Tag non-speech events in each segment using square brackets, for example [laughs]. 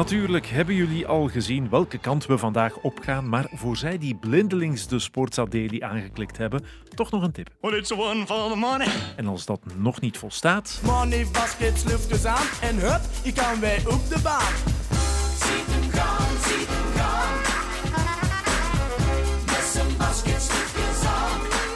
Natuurlijk hebben jullie al gezien welke kant we vandaag opgaan, maar voor zij die blindelings de Sportsa Daily aangeklikt hebben, toch nog een tip. Well, it's one for the money. En als dat nog niet volstaat, Money baskets luchtjes aan en hup, je kan wij op de baan. Ziet hem gaan, ziet hem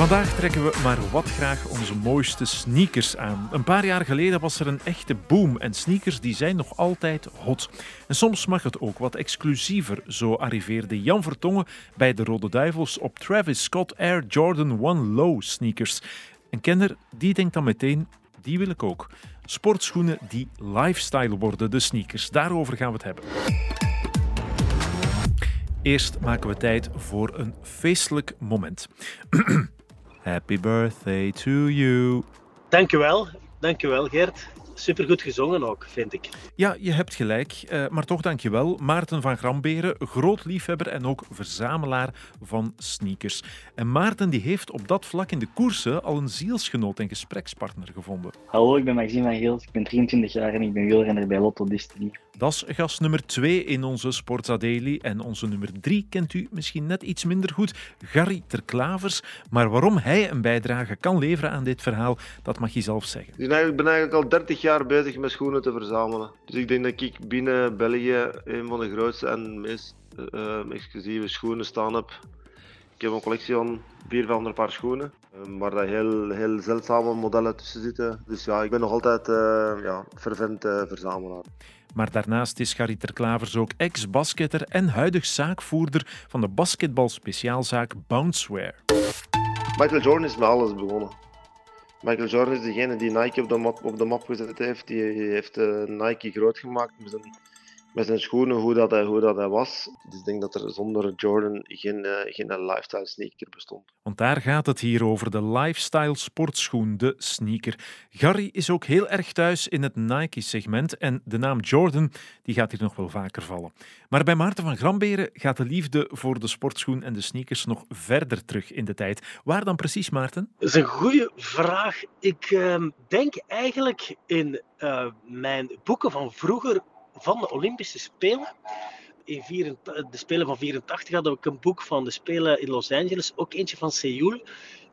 vandaag trekken we maar wat graag onze mooiste sneakers aan. Een paar jaar geleden was er een echte boom en sneakers die zijn nog altijd hot. En soms mag het ook wat exclusiever. Zo arriveerde Jan Vertongen bij de Rode Duivels op Travis Scott Air Jordan 1 Low sneakers. Een kenner die denkt dan meteen, die wil ik ook. Sportschoenen die lifestyle worden, de sneakers. Daarover gaan we het hebben. Eerst maken we tijd voor een feestelijk moment. [clears throat] Happy birthday to you. Dankjewel, dankjewel Gert. Supergoed gezongen ook, vind ik. Ja, je hebt gelijk, eh, maar toch dankjewel. Maarten van Gramberen, groot liefhebber en ook verzamelaar van sneakers. En Maarten die heeft op dat vlak in de koersen al een zielsgenoot en gesprekspartner gevonden. Hallo, ik ben Maxime van Geels, ik ben 23 jaar en ik ben wielrenner bij Lotto Destiny. Dat is gast nummer 2 in onze Sportza. En onze nummer 3 kent u misschien net iets minder goed, Gary Terklavers. Maar waarom hij een bijdrage kan leveren aan dit verhaal, dat mag je zelf zeggen. Ik ben eigenlijk, al 30 jaar bezig met schoenen te verzamelen. Dus ik denk dat ik binnen België een van de grootste en meest eh, eh, exclusieve schoenen staan heb. Ik heb een collectie van 400 paar schoenen, eh, waar daar heel, heel zeldzame modellen tussen zitten. Dus ja, ik ben nog altijd eh ja, fervent verzamelaar. Maar daarnaast is Gary Terklavers ook ex-basketter en huidig zaakvoerder van de basketbalspeciaalzaak Bounceware. Michael Jordan is met alles begonnen. Michael Jordan is degene die Nike op de map, op de map gezet heeft. Die heeft eh, Nike groot gemaakt zijn, met zijn schoenen, hoe dat, hij, hoe dat hij was. Dus ik denk dat er zonder Jordan geen, eh, geen lifestyle sneaker bestond. Want daar gaat het hier over, de lifestyle sportschoen, de sneaker. Gary is ook heel erg thuis in het Nike-segment en de naam Jordan die gaat hier nog wel vaker vallen. Maar bij Maarten van Gramberen gaat de liefde voor de sportschoen en de sneakers nog verder terug in de tijd. Waar dan precies, Maarten? Dat is een goede vraag. Ik ehm, denk eigenlijk in eh, mijn boeken van vroeger van de Olympische Spelen. In 84 de Spelen van 84 hadden we een boek van de Spelen in Los Angeles, ook eentje van Seoul.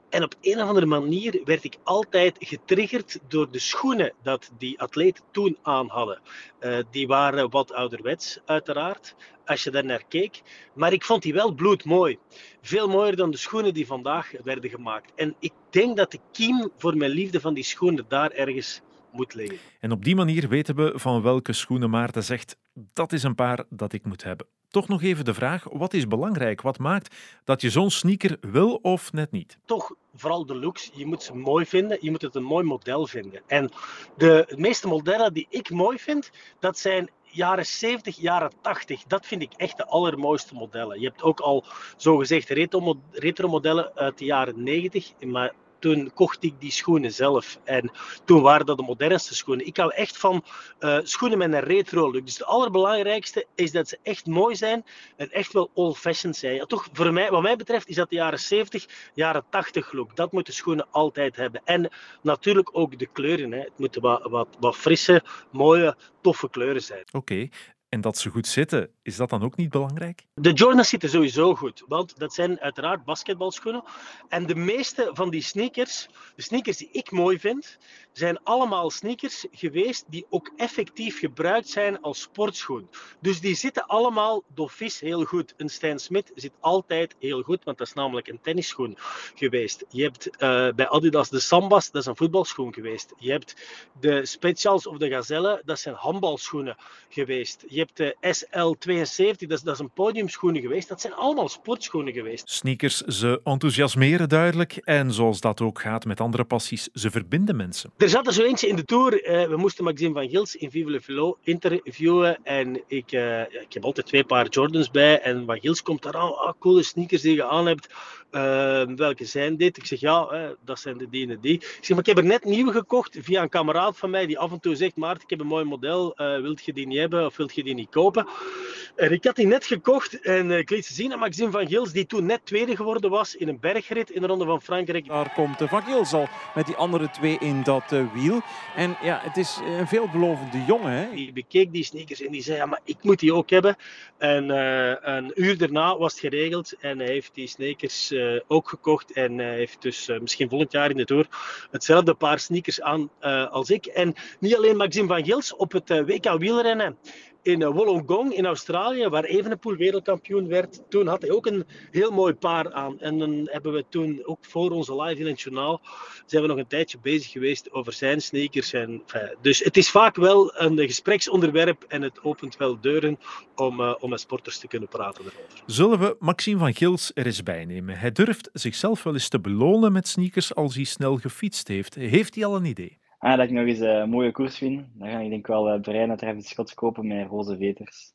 En op een of andere manier werd ik altijd getriggerd door de schoenen dat die atleten toen aan hadden. Eh, die waren wat ouderwets, uiteraard, als je daar naar keek. Maar ik vond die wel bloedmooi. Veel mooier dan de schoenen die vandaag werden gemaakt. En ik denk dat de kiem voor mijn liefde van die schoenen daar ergens moet liggen. En op die manier weten we van welke schoenen Maarten zegt, dat is een paar dat ik moet hebben. Toch nog even de vraag, wat is belangrijk? Wat maakt dat je zo'n sneaker wil of net niet? Toch vooral de looks. Je moet ze mooi vinden. Je moet het een mooi model vinden. En de, meeste modellen die ik mooi vind, dat zijn jaren 70, jaren 80. Dat vind ik echt de allermooiste modellen. Je hebt ook al zogezegd retro, retro modellen uit de jaren 90, maar toen kocht ik die schoenen zelf. En toen waren dat de modernste schoenen. Ik hou echt van uh, schoenen met een retro look. Dus het allerbelangrijkste is dat ze echt mooi zijn en echt wel old-fashioned zijn. Ja, toch, voor mij, wat mij betreft is dat de jaren 70, jaren 80 look. Dat moeten schoenen altijd hebben. En natuurlijk ook de kleuren. Hè. Het moeten wat, wat, frisse, mooie, toffe kleuren zijn. Oké. En dat ze goed zitten, is dat dan ook niet belangrijk? De Jordans zitten sowieso goed, want dat zijn uiteraard basketbalschoenen. En de meeste van die sneakers, de sneakers die ik mooi vind, zijn allemaal sneakers geweest die ook effectief gebruikt zijn als sportschoen. Dus die zitten allemaal dofis heel goed. Een Stan Smith zit altijd heel goed, want dat is namelijk een tennisschoen geweest. Je hebt uh, bij Adidas de Sambas, dat is een voetbalschoen geweest. Je hebt de Specials of de Gazelle, dat zijn handbalschoenen geweest. Je hebt de SL72, dat is, dat is een podiumschoenen geweest. Dat zijn allemaal sportschoenen geweest. Sneakers, ze enthousiasmeren duidelijk. En zoals dat ook gaat met andere passies, ze verbinden mensen. Er zat er zo eentje in de Tour. Uh, we moesten Maxime van Gils in Vive le interviewen. En ik, ja, ik heb altijd twee paar Jordans bij. En Van Gils komt daar aan. Ah, coole sneakers die je aan hebt. Uh, welke zijn dit? Ik zeg ja, dat zijn de die en die. Ik zeg, maar ik heb er net nieuwe gekocht via een kameraad van mij die af en toe zegt: Maarten, ik heb een mooi model. wilt je die niet hebben of wilt je die niet kopen. En ik had die net gekocht en eh, ik liet ze zien aan Maxime van Gils, die toen net tweede geworden was in een bergrit in de Ronde van Frankrijk. Daar komt eh, Van Gils al met die andere twee in dat eh, wiel. En ja, het is een veelbelovende jongen. Hè? Die bekeek die sneakers en die zei, ja, maar ik moet die ook hebben. En eh, een uur daarna was het geregeld en hij heeft die sneakers eh, ook gekocht. En hij heeft dus eh, misschien volgend jaar in de Tour hetzelfde paar sneakers aan als ik. En niet alleen Maxime van Gils, op het WK wielrennen in eh, Wollongong in Australië, waar Evenepoel wereldkampioen werd. Toen had hij ook een heel mooi paar aan. En dan hebben we toen ook voor onze live in het journaal zijn we nog een tijdje bezig geweest over zijn sneakers. En, dus het is vaak wel een gespreksonderwerp en het opent wel deuren om, eh, om met sporters te kunnen praten erover. Zullen we Maxime van Gils er eens bij nemen? Hij durft zichzelf wel eens te belonen met sneakers als hij snel gefietst heeft. Heeft hij al een idee? Ah, dat ik nog eens eh, een mooie koers vind. Dan ga ik denk wel uh, Travis Scott kopen met roze veters.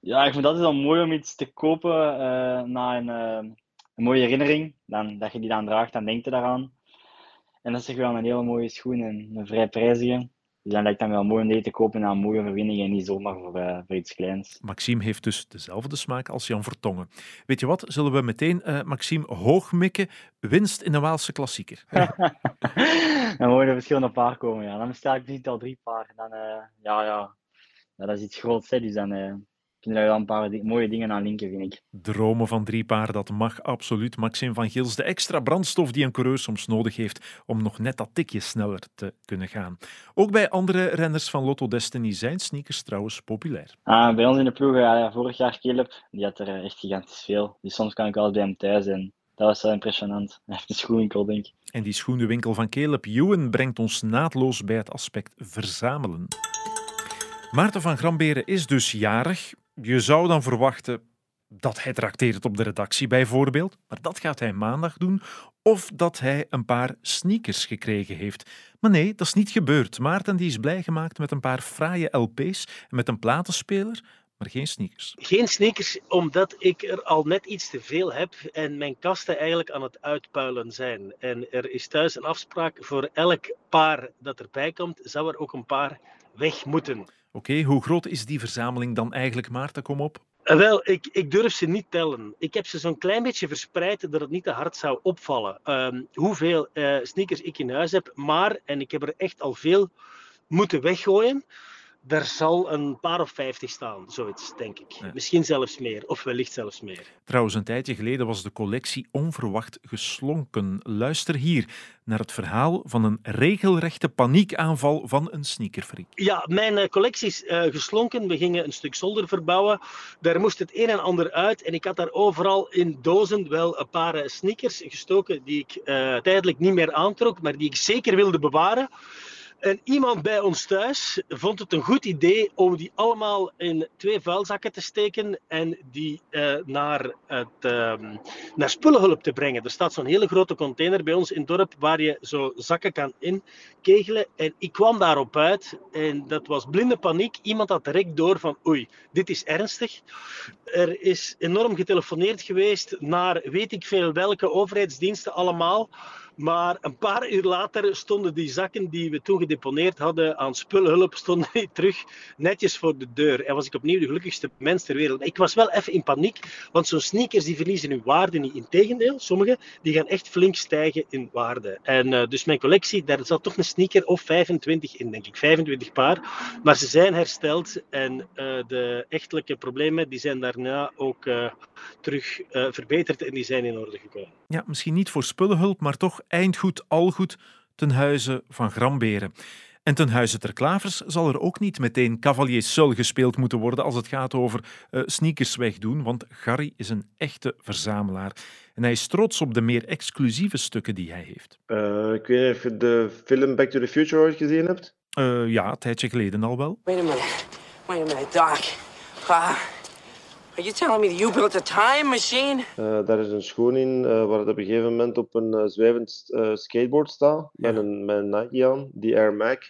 Ja, ik vind dat altijd wel mooi om iets te kopen uh, na een, uh, een mooie herinnering. Dan, dat je die dan draagt, dan denk je daaraan. En dat is toch wel een hele mooie schoen en een vrij prijzige. Dus dan lijkt het dan wel mooi om die te kopen na een mooie overwinning en niet zomaar voor, uh, voor iets kleins. Maxime heeft dus dezelfde smaak als Jan Vertongen. Weet je wat, zullen we meteen uh, Maxime hoog mikken? Winst in de Waalse klassieker. [laughs] dan mogen er verschillende paar komen, ja. Dan bestel ik niet al drie paar. Dan, uh, ja, ja. ja, dat is iets groots, hè. dus dan kunnen er wel een paar mooie dingen aan linken, vind ik. Dromen van drie paar, dat mag absoluut. Maxime van Gils, de extra brandstof die een coureur soms nodig heeft om nog net dat tikje sneller te kunnen gaan. Ook bij andere renners van Lotto Destiny zijn sneakers trouwens populair. Ah, bij ons in de ploeg, ja, vorig jaar Caleb, die had er echt gigantisch veel. Dus soms kan ik wel bij hem thuis en dat was wel impressionant. Hij heeft een schoenwinkel, denk ik. En die schoenenwinkel van Caleb Ewan brengt ons naadloos bij het aspect verzamelen. Maarten van Gramberen is dus jarig. Je zou dan verwachten dat hij trakteert op de redactie bijvoorbeeld, maar dat gaat hij maandag doen. Of dat hij een paar sneakers gekregen heeft. Maar nee, dat is niet gebeurd. Maarten die is blij gemaakt met een paar fraaie LP's en met een platenspeler, maar geen sneakers. Geen sneakers, omdat ik er al net iets te veel heb en mijn kasten eigenlijk aan het uitpuilen zijn. En er is thuis een afspraak voor elk paar dat erbij komt, zou er ook een paar weg moeten. Oké, hoe groot is die verzameling dan eigenlijk, Maarten? Kom op. Wel, ik, ik, durf ze niet tellen. Ik heb ze zo'n klein beetje verspreid dat het niet te hard zou opvallen. Um, hoeveel uh, sneakers ik in huis heb. Maar, en ik heb er echt al veel moeten weggooien. Er zal een paar of vijftig staan, zoiets, denk ik. Ja. Misschien zelfs meer, of wellicht zelfs meer. Trouwens, een tijdje geleden was de collectie onverwacht geslonken. Luister hier naar het verhaal van een regelrechte paniekaanval van een sneakerfreak. Ja, mijn uh, collectie is uh, geslonken. We gingen een stuk zolder verbouwen. Daar moest het een en ander uit. En ik had daar overal in dozen wel een paar uh, sneakers gestoken die ik uh, tijdelijk niet meer aantrok, maar die ik zeker wilde bewaren. En iemand bij ons thuis vond het een goed idee om die allemaal in twee vuilzakken te steken en die uh, naar, het, uh, naar spullenhulp te brengen. Er staat zo'n hele grote container bij ons in het dorp waar je zo zakken kan inkegelen. En ik kwam daarop uit en dat was blinde paniek. Iemand had direct door van oei, dit is ernstig. Er is enorm getelefoneerd geweest naar weet ik veel welke overheidsdiensten allemaal. Maar een paar uur later stonden die zakken die we toen gedeponeerd hadden aan spullenhulp, stonden die terug netjes voor de deur. En was ik opnieuw de gelukkigste mens ter wereld. Ik was wel even in paniek, want zo'n sneakers die verliezen hun waarde niet. Integendeel, sommige die gaan echt flink stijgen in waarde. En uh, dus mijn collectie, daar zat toch een sneaker of 25 in, denk ik. 25 paar. Maar ze zijn hersteld en uh, de echtelijke problemen die zijn daarna ook uh, terug verbeterd en die zijn in orde gekomen. Ja, misschien niet voor spullenhulp, maar toch eindgoed, algoed ten huize van Gramberen. En ten huize ter Klavers zal er ook niet meteen cavalier seul gespeeld moeten worden als het gaat over uh, sneakers wegdoen, want Gary is een echte verzamelaar. En hij is trots op de meer exclusieve stukken die hij heeft. Uh, ik weet niet of je de film Back to the Future ooit gezien hebt. Uh, ja, een tijdje geleden al wel. Wait a minute. Wait a minute, Doc. Are you telling me that you built a time machine? Uh, daar is een schoen in uh, waar het op een gegeven moment op een uh, zwijvend skateboard staat. Ja. Met, een, met een Nike aan, die Air Mac.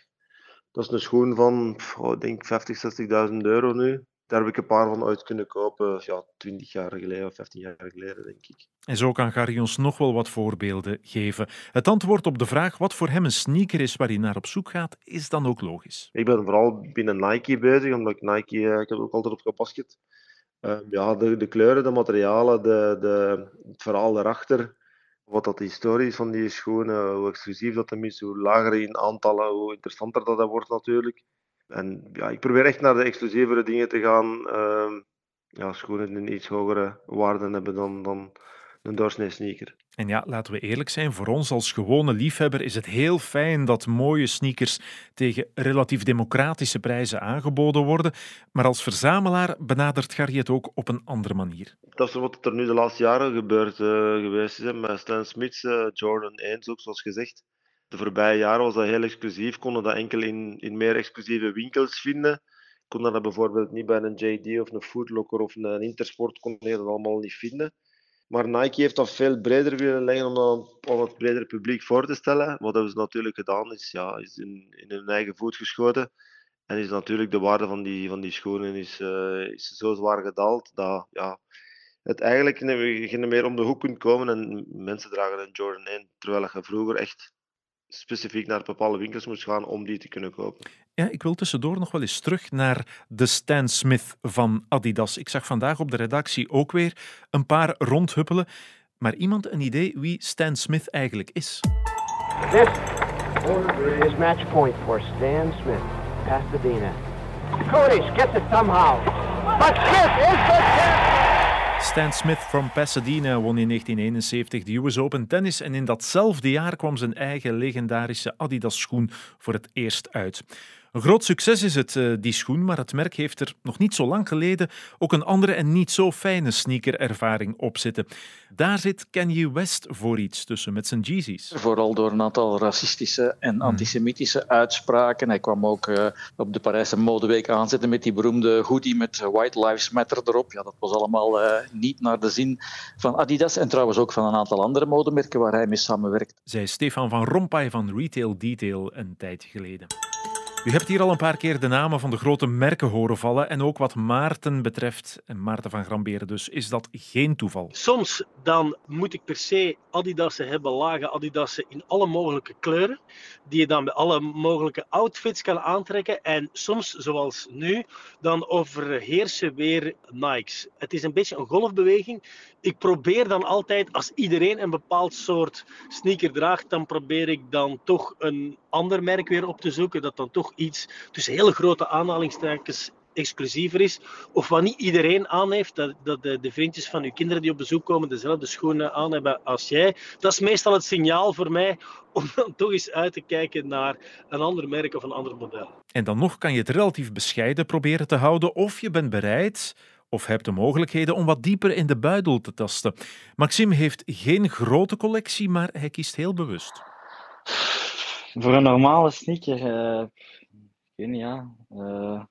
Dat is een schoen van, oh, ik denk 50, 60.000 euro nu. Daar heb ik een paar van ooit kunnen kopen, ja, 20 jaar geleden of 15 jaar geleden, denk ik. En zo kan Gary ons nog wel wat voorbeelden geven. Het antwoord op de vraag wat voor hem een sneaker is waar hij naar op zoek gaat, is dan ook logisch. Ik ben vooral binnen Nike bezig, omdat ik Nike, ik heb ook altijd op gepasket. Uh, ja, de, kleuren, de materialen, de, de, het verhaal erachter, wat dat de historie is van die schoenen, hoe exclusief dat hem is, hoe lager in aantallen, hoe interessanter dat, dat wordt natuurlijk. En ja, ik probeer echt naar de exclusievere dingen te gaan. Uh, ja, schoenen die een iets hogere waarde hebben dan, dan een doorsnee sneaker. En ja, laten we eerlijk zijn, voor ons als gewone liefhebber is het heel fijn dat mooie sneakers tegen relatief democratische prijzen aangeboden worden. Maar als verzamelaar benadert Gary het ook op een andere manier. Dat is wat er nu de laatste jaren gebeurd uh, geweest is. Met Stan Smith, uh, Jordan 1, ook zoals gezegd. De voorbije jaren was dat heel exclusief, konden dat enkel in, in meer exclusieve winkels vinden. Konden dat bijvoorbeeld niet bij een JD of een Footlocker of een Intersport, kon je dat allemaal niet vinden. Maar Nike heeft dat veel breder willen leggen om dat aan het bredere publiek voor te stellen. Wat hebben ze natuurlijk gedaan, is, ja, is in, in hun eigen voet geschoten. En is natuurlijk de waarde van die, van die schoenen is, uh, is zo zwaar gedaald dat ja, het eigenlijk geen meer om de hoek kunt komen en mensen dragen een Jordan 1, terwijl je vroeger echt specifiek naar bepaalde winkels moest gaan om die te kunnen kopen. Ja, ik wil tussendoor nog wel eens terug naar de Stan Smith van Adidas. Ik zag vandaag op de redactie ook weer een paar rondhuppelen. Maar iemand een idee wie Stan Smith eigenlijk is? This is match point for Stan Smith, Pasadena. Curtis gets it somehow. But Smith is the! Stan Smith from Pasadena won in 1971 de US Open tennis en in datzelfde jaar kwam zijn eigen legendarische Adidas schoen voor het eerst uit. Een groot succes is het, uh, die schoen, maar het merk heeft er nog niet zo lang geleden ook een andere en niet zo fijne sneakerervaring op zitten. Daar zit Kanye West voor iets tussen met zijn Yeezys. Vooral door een aantal racistische en antisemitische uitspraken. Hij kwam ook uh, op de Parijse modeweek aanzetten met die beroemde hoodie met White Lives Matter erop. Ja, dat was allemaal uh, niet naar de zin van Adidas en trouwens ook van een aantal andere modemerken waar hij mee samenwerkt. Zei Stefan van Rompuy van Retail Detail een tijdje geleden. U hebt hier al een paar keer de namen van de grote merken horen vallen. En ook wat Maarten betreft, en Maarten van Gramberen dus, is dat geen toeval. Soms dan moet ik per se Adidassen hebben, lage Adidassen in alle mogelijke kleuren. Die je dan bij alle mogelijke outfits kan aantrekken. En soms, zoals nu, dan overheersen weer Nikes. Het is een beetje een golfbeweging. Ik probeer dan altijd, als iedereen een bepaald soort sneaker draagt, dan probeer ik dan toch een ander merk weer op te zoeken. Dat dan toch iets tussen hele grote aanhalingstekens exclusiever is. Of wat niet iedereen aan heeft, dat, dat de, de, vriendjes van uw kinderen die op bezoek komen dezelfde schoenen aan hebben als jij. Dat is meestal het signaal voor mij om dan toch eens uit te kijken naar een ander merk of een ander model. En dan nog kan je het relatief bescheiden proberen te houden of je bent bereid of hebt de mogelijkheden om wat dieper in de buidel te tasten. Maxime heeft geen grote collectie, maar hij kiest heel bewust. Voor een normale sneaker, uh, ik weet niet, ja, uh,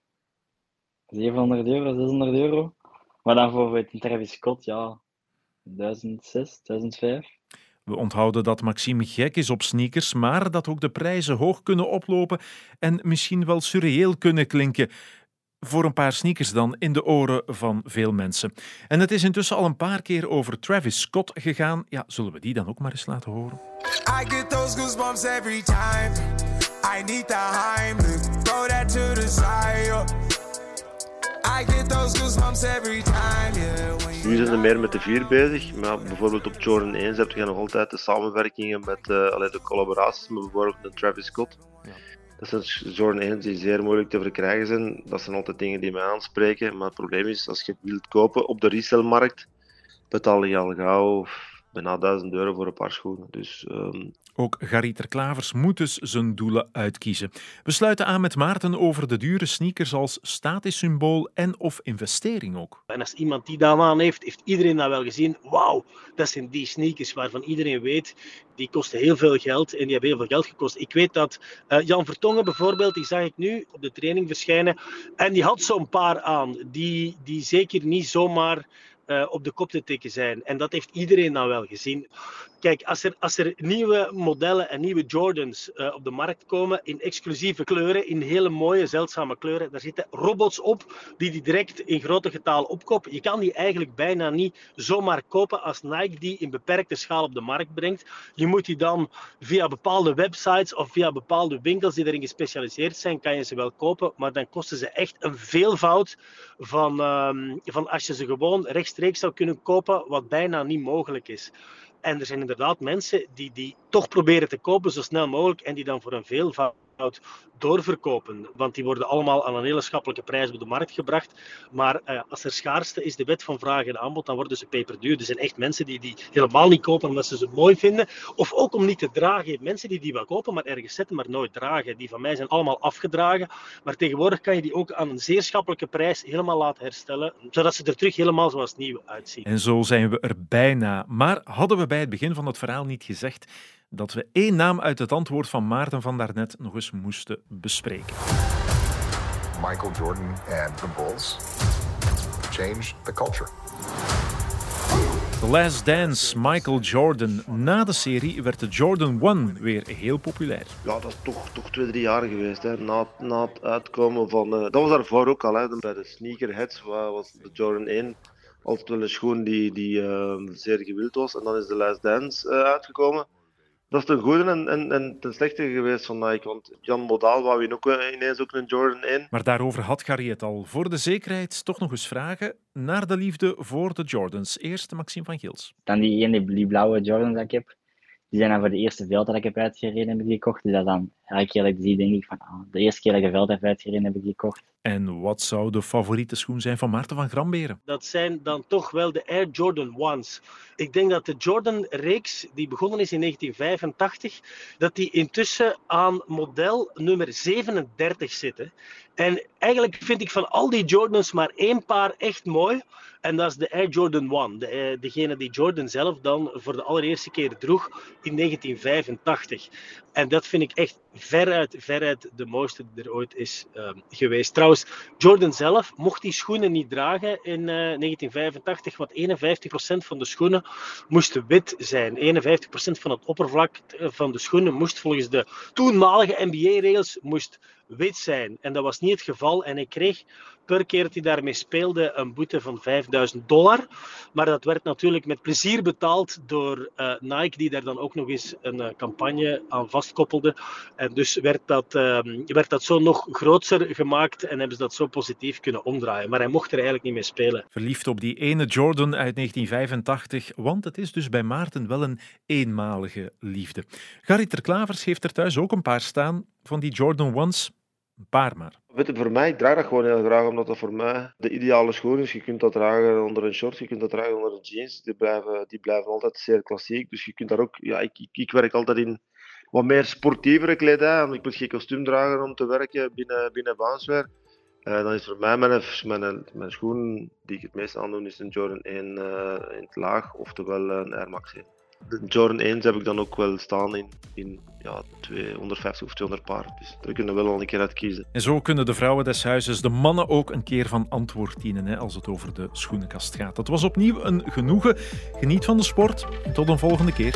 700 euro, 600 euro. Maar dan voor een Travis Scott, ja, 1006, 1005. We onthouden dat Maxime gek is op sneakers, maar dat ook de prijzen hoog kunnen oplopen en misschien wel surreëel kunnen klinken voor een paar sneakers dan in de oren van veel mensen. En het is intussen al een paar keer over Travis Scott gegaan. Ja, zullen we die dan ook maar eens laten horen? I get those goosebumps every time. I need the Heimlich. Throw that to the side. I get those goosebumps every time, yeah. Nu zijn ze meer met de vier bezig, maar bijvoorbeeld op Jordan 1 heb je nog altijd de samenwerkingen met uh, de collaboraties met bijvoorbeeld de Travis Scott. Ja. Dat zijn Jordan 1 die zeer moeilijk te verkrijgen zijn. Dat zijn altijd dingen die mij aanspreken. Maar het probleem is, als je het wilt kopen op de resellmarkt, betaal je al gauw bijna 1000 euro voor een paar schoenen. Dus um, ook Garieter Klavers moet dus zijn doelen uitkiezen. We sluiten aan met Maarten over de dure sneakers als statussymbool en of investering ook. En als iemand die dat aan heeft, heeft iedereen dat wel gezien. Wauw, dat zijn die sneakers waarvan iedereen weet, die kosten heel veel geld en die hebben heel veel geld gekost. Ik weet dat uh, Jan Vertongen bijvoorbeeld, die zag ik nu op de training verschijnen en die had zo'n paar aan, die, die zeker niet zomaar eh, op de kop te tikken zijn. En dat heeft iedereen dan wel gezien. Kijk, als er, als er nieuwe modellen en nieuwe Jordans uh, op de markt komen in exclusieve kleuren, in hele mooie, zeldzame kleuren, daar zitten robots op die die direct in grote getalen opkopen. Je kan die eigenlijk bijna niet zomaar kopen als Nike die in beperkte schaal op de markt brengt. Je moet die dan via bepaalde websites of via bepaalde winkels die erin gespecialiseerd zijn, kan je ze wel kopen, maar dan kosten ze echt een veelvoud van, um, van als je ze gewoon rechtstreeks zou kunnen kopen, wat bijna niet mogelijk is. En er zijn inderdaad mensen die die toch proberen te kopen zo snel mogelijk en die dan voor een veelvoud doorverkopen. Want die worden allemaal aan een hele schappelijke prijs op de markt gebracht. Maar uh, als er schaarste is de wet van vraag en aanbod, dan worden ze peperduur. Er zijn echt mensen die die helemaal niet kopen omdat ze ze mooi vinden. Of ook om niet te dragen. Mensen die die wel kopen, maar ergens zetten, maar nooit dragen. Die van mij zijn allemaal afgedragen. Maar tegenwoordig kan je die ook aan een zeer schappelijke prijs helemaal laten herstellen. Zodat ze er terug helemaal zoals nieuw uitzien. En zo zijn we er bijna. Maar hadden we bij het begin van het verhaal niet gezegd dat we één naam uit het antwoord van Maarten van daarnet nog eens moesten bespreken. Michael Jordan and the Bulls changed the culture. The Last Dance, Michael Jordan. Na de serie werd de Jordan 1 weer heel populair. Ja, dat is toch, toch twee, drie jaar geweest. Hè. Na, na het uitkomen van... Uh, dat was daarvoor ook al. Hè. Bij de sneakerheads was de Jordan 1 altijd wel een schoen die, die uh, zeer gewild was. En dan is de Last Dance uh, uitgekomen dat is ten goede en, en, en ten slechte geweest van Nike. Want Jan Modaal wou je ook ineens ook een Jordan 1. Maar daarover had Gary het al. Voor de zekerheid toch nog eens vragen naar de liefde voor de Jordans. Eerst Maxime van Gils. Dan die ene die blauwe Jordans dat ik heb. Die zijn dan voor de eerste veld dat ik heb uitgereden heb die gekocht. Dus dat dan elke keer dat ik zie, denk ik van ah, de eerste keer dat ik een veld heb uitgereden heb ik die gekocht. En wat zou de favoriete schoen zijn van Maarten van Gramberen? Dat zijn dan toch wel de Air Jordan Ones. Ik denk dat de Jordan-reeks, die begonnen is in 1985, dat die intussen aan model nummer 37 zitten. En eigenlijk vind ik van al die Jordans maar één paar echt mooi. En dat is de Air Jordan 1. De, eh, degene die Jordan zelf dan voor de allereerste keer droeg in 1985. En dat vind ik echt veruit, veruit de mooiste die er ooit is uh, geweest. Trouwens, Jordan zelf mocht die schoenen niet dragen in uh, 1985, want 51% van de schoenen moesten wit zijn. 51% van het oppervlak van de schoenen moest volgens de toenmalige NBA-regels moest wit zijn. En dat was niet het geval. En ik kreeg per keer dat hij daarmee speelde een boete van 5000 dollar. Maar dat werd natuurlijk met plezier betaald door uh, Nike, die daar dan ook nog eens een uh, campagne aan vastkoppelde. En dus werd dat, uh, werd dat zo nog groter gemaakt en hebben ze dat zo positief kunnen omdraaien. Maar hij mocht er eigenlijk niet mee spelen. Verliefd op die ene Jordan uit 1985, want het is dus bij Maarten wel een eenmalige liefde. Gary Klavers heeft er thuis ook een paar staan van die Jordan Ones. Een. Weet voor mij, ik draag dat gewoon heel graag, omdat dat voor mij de ideale schoen is. Je kunt dat dragen onder een short, je kunt dat dragen onder een jeans. Die blijven, die blijven altijd zeer klassiek. Dus je kunt daar ook, ja, ik, ik, werk altijd in wat meer sportievere kledij. Want ik moet geen kostuum dragen om te werken binnen, binnen Baansweer. Uh, dan is voor mij mijn, mijn, mijn schoen die ik het meest aandoen, is een Jordan 1 uh, in het laag, oftewel een Air Max 1. De Jordan 1 heb ik dan ook wel staan in, in ja, 250 of 200 paar. Dus daar kunnen we wel een keer uit kiezen. En zo kunnen de vrouwen des huizes de mannen ook een keer van antwoord dienen hè, als het over de schoenenkast gaat. Dat was opnieuw een genoegen. Geniet van de sport tot een volgende keer.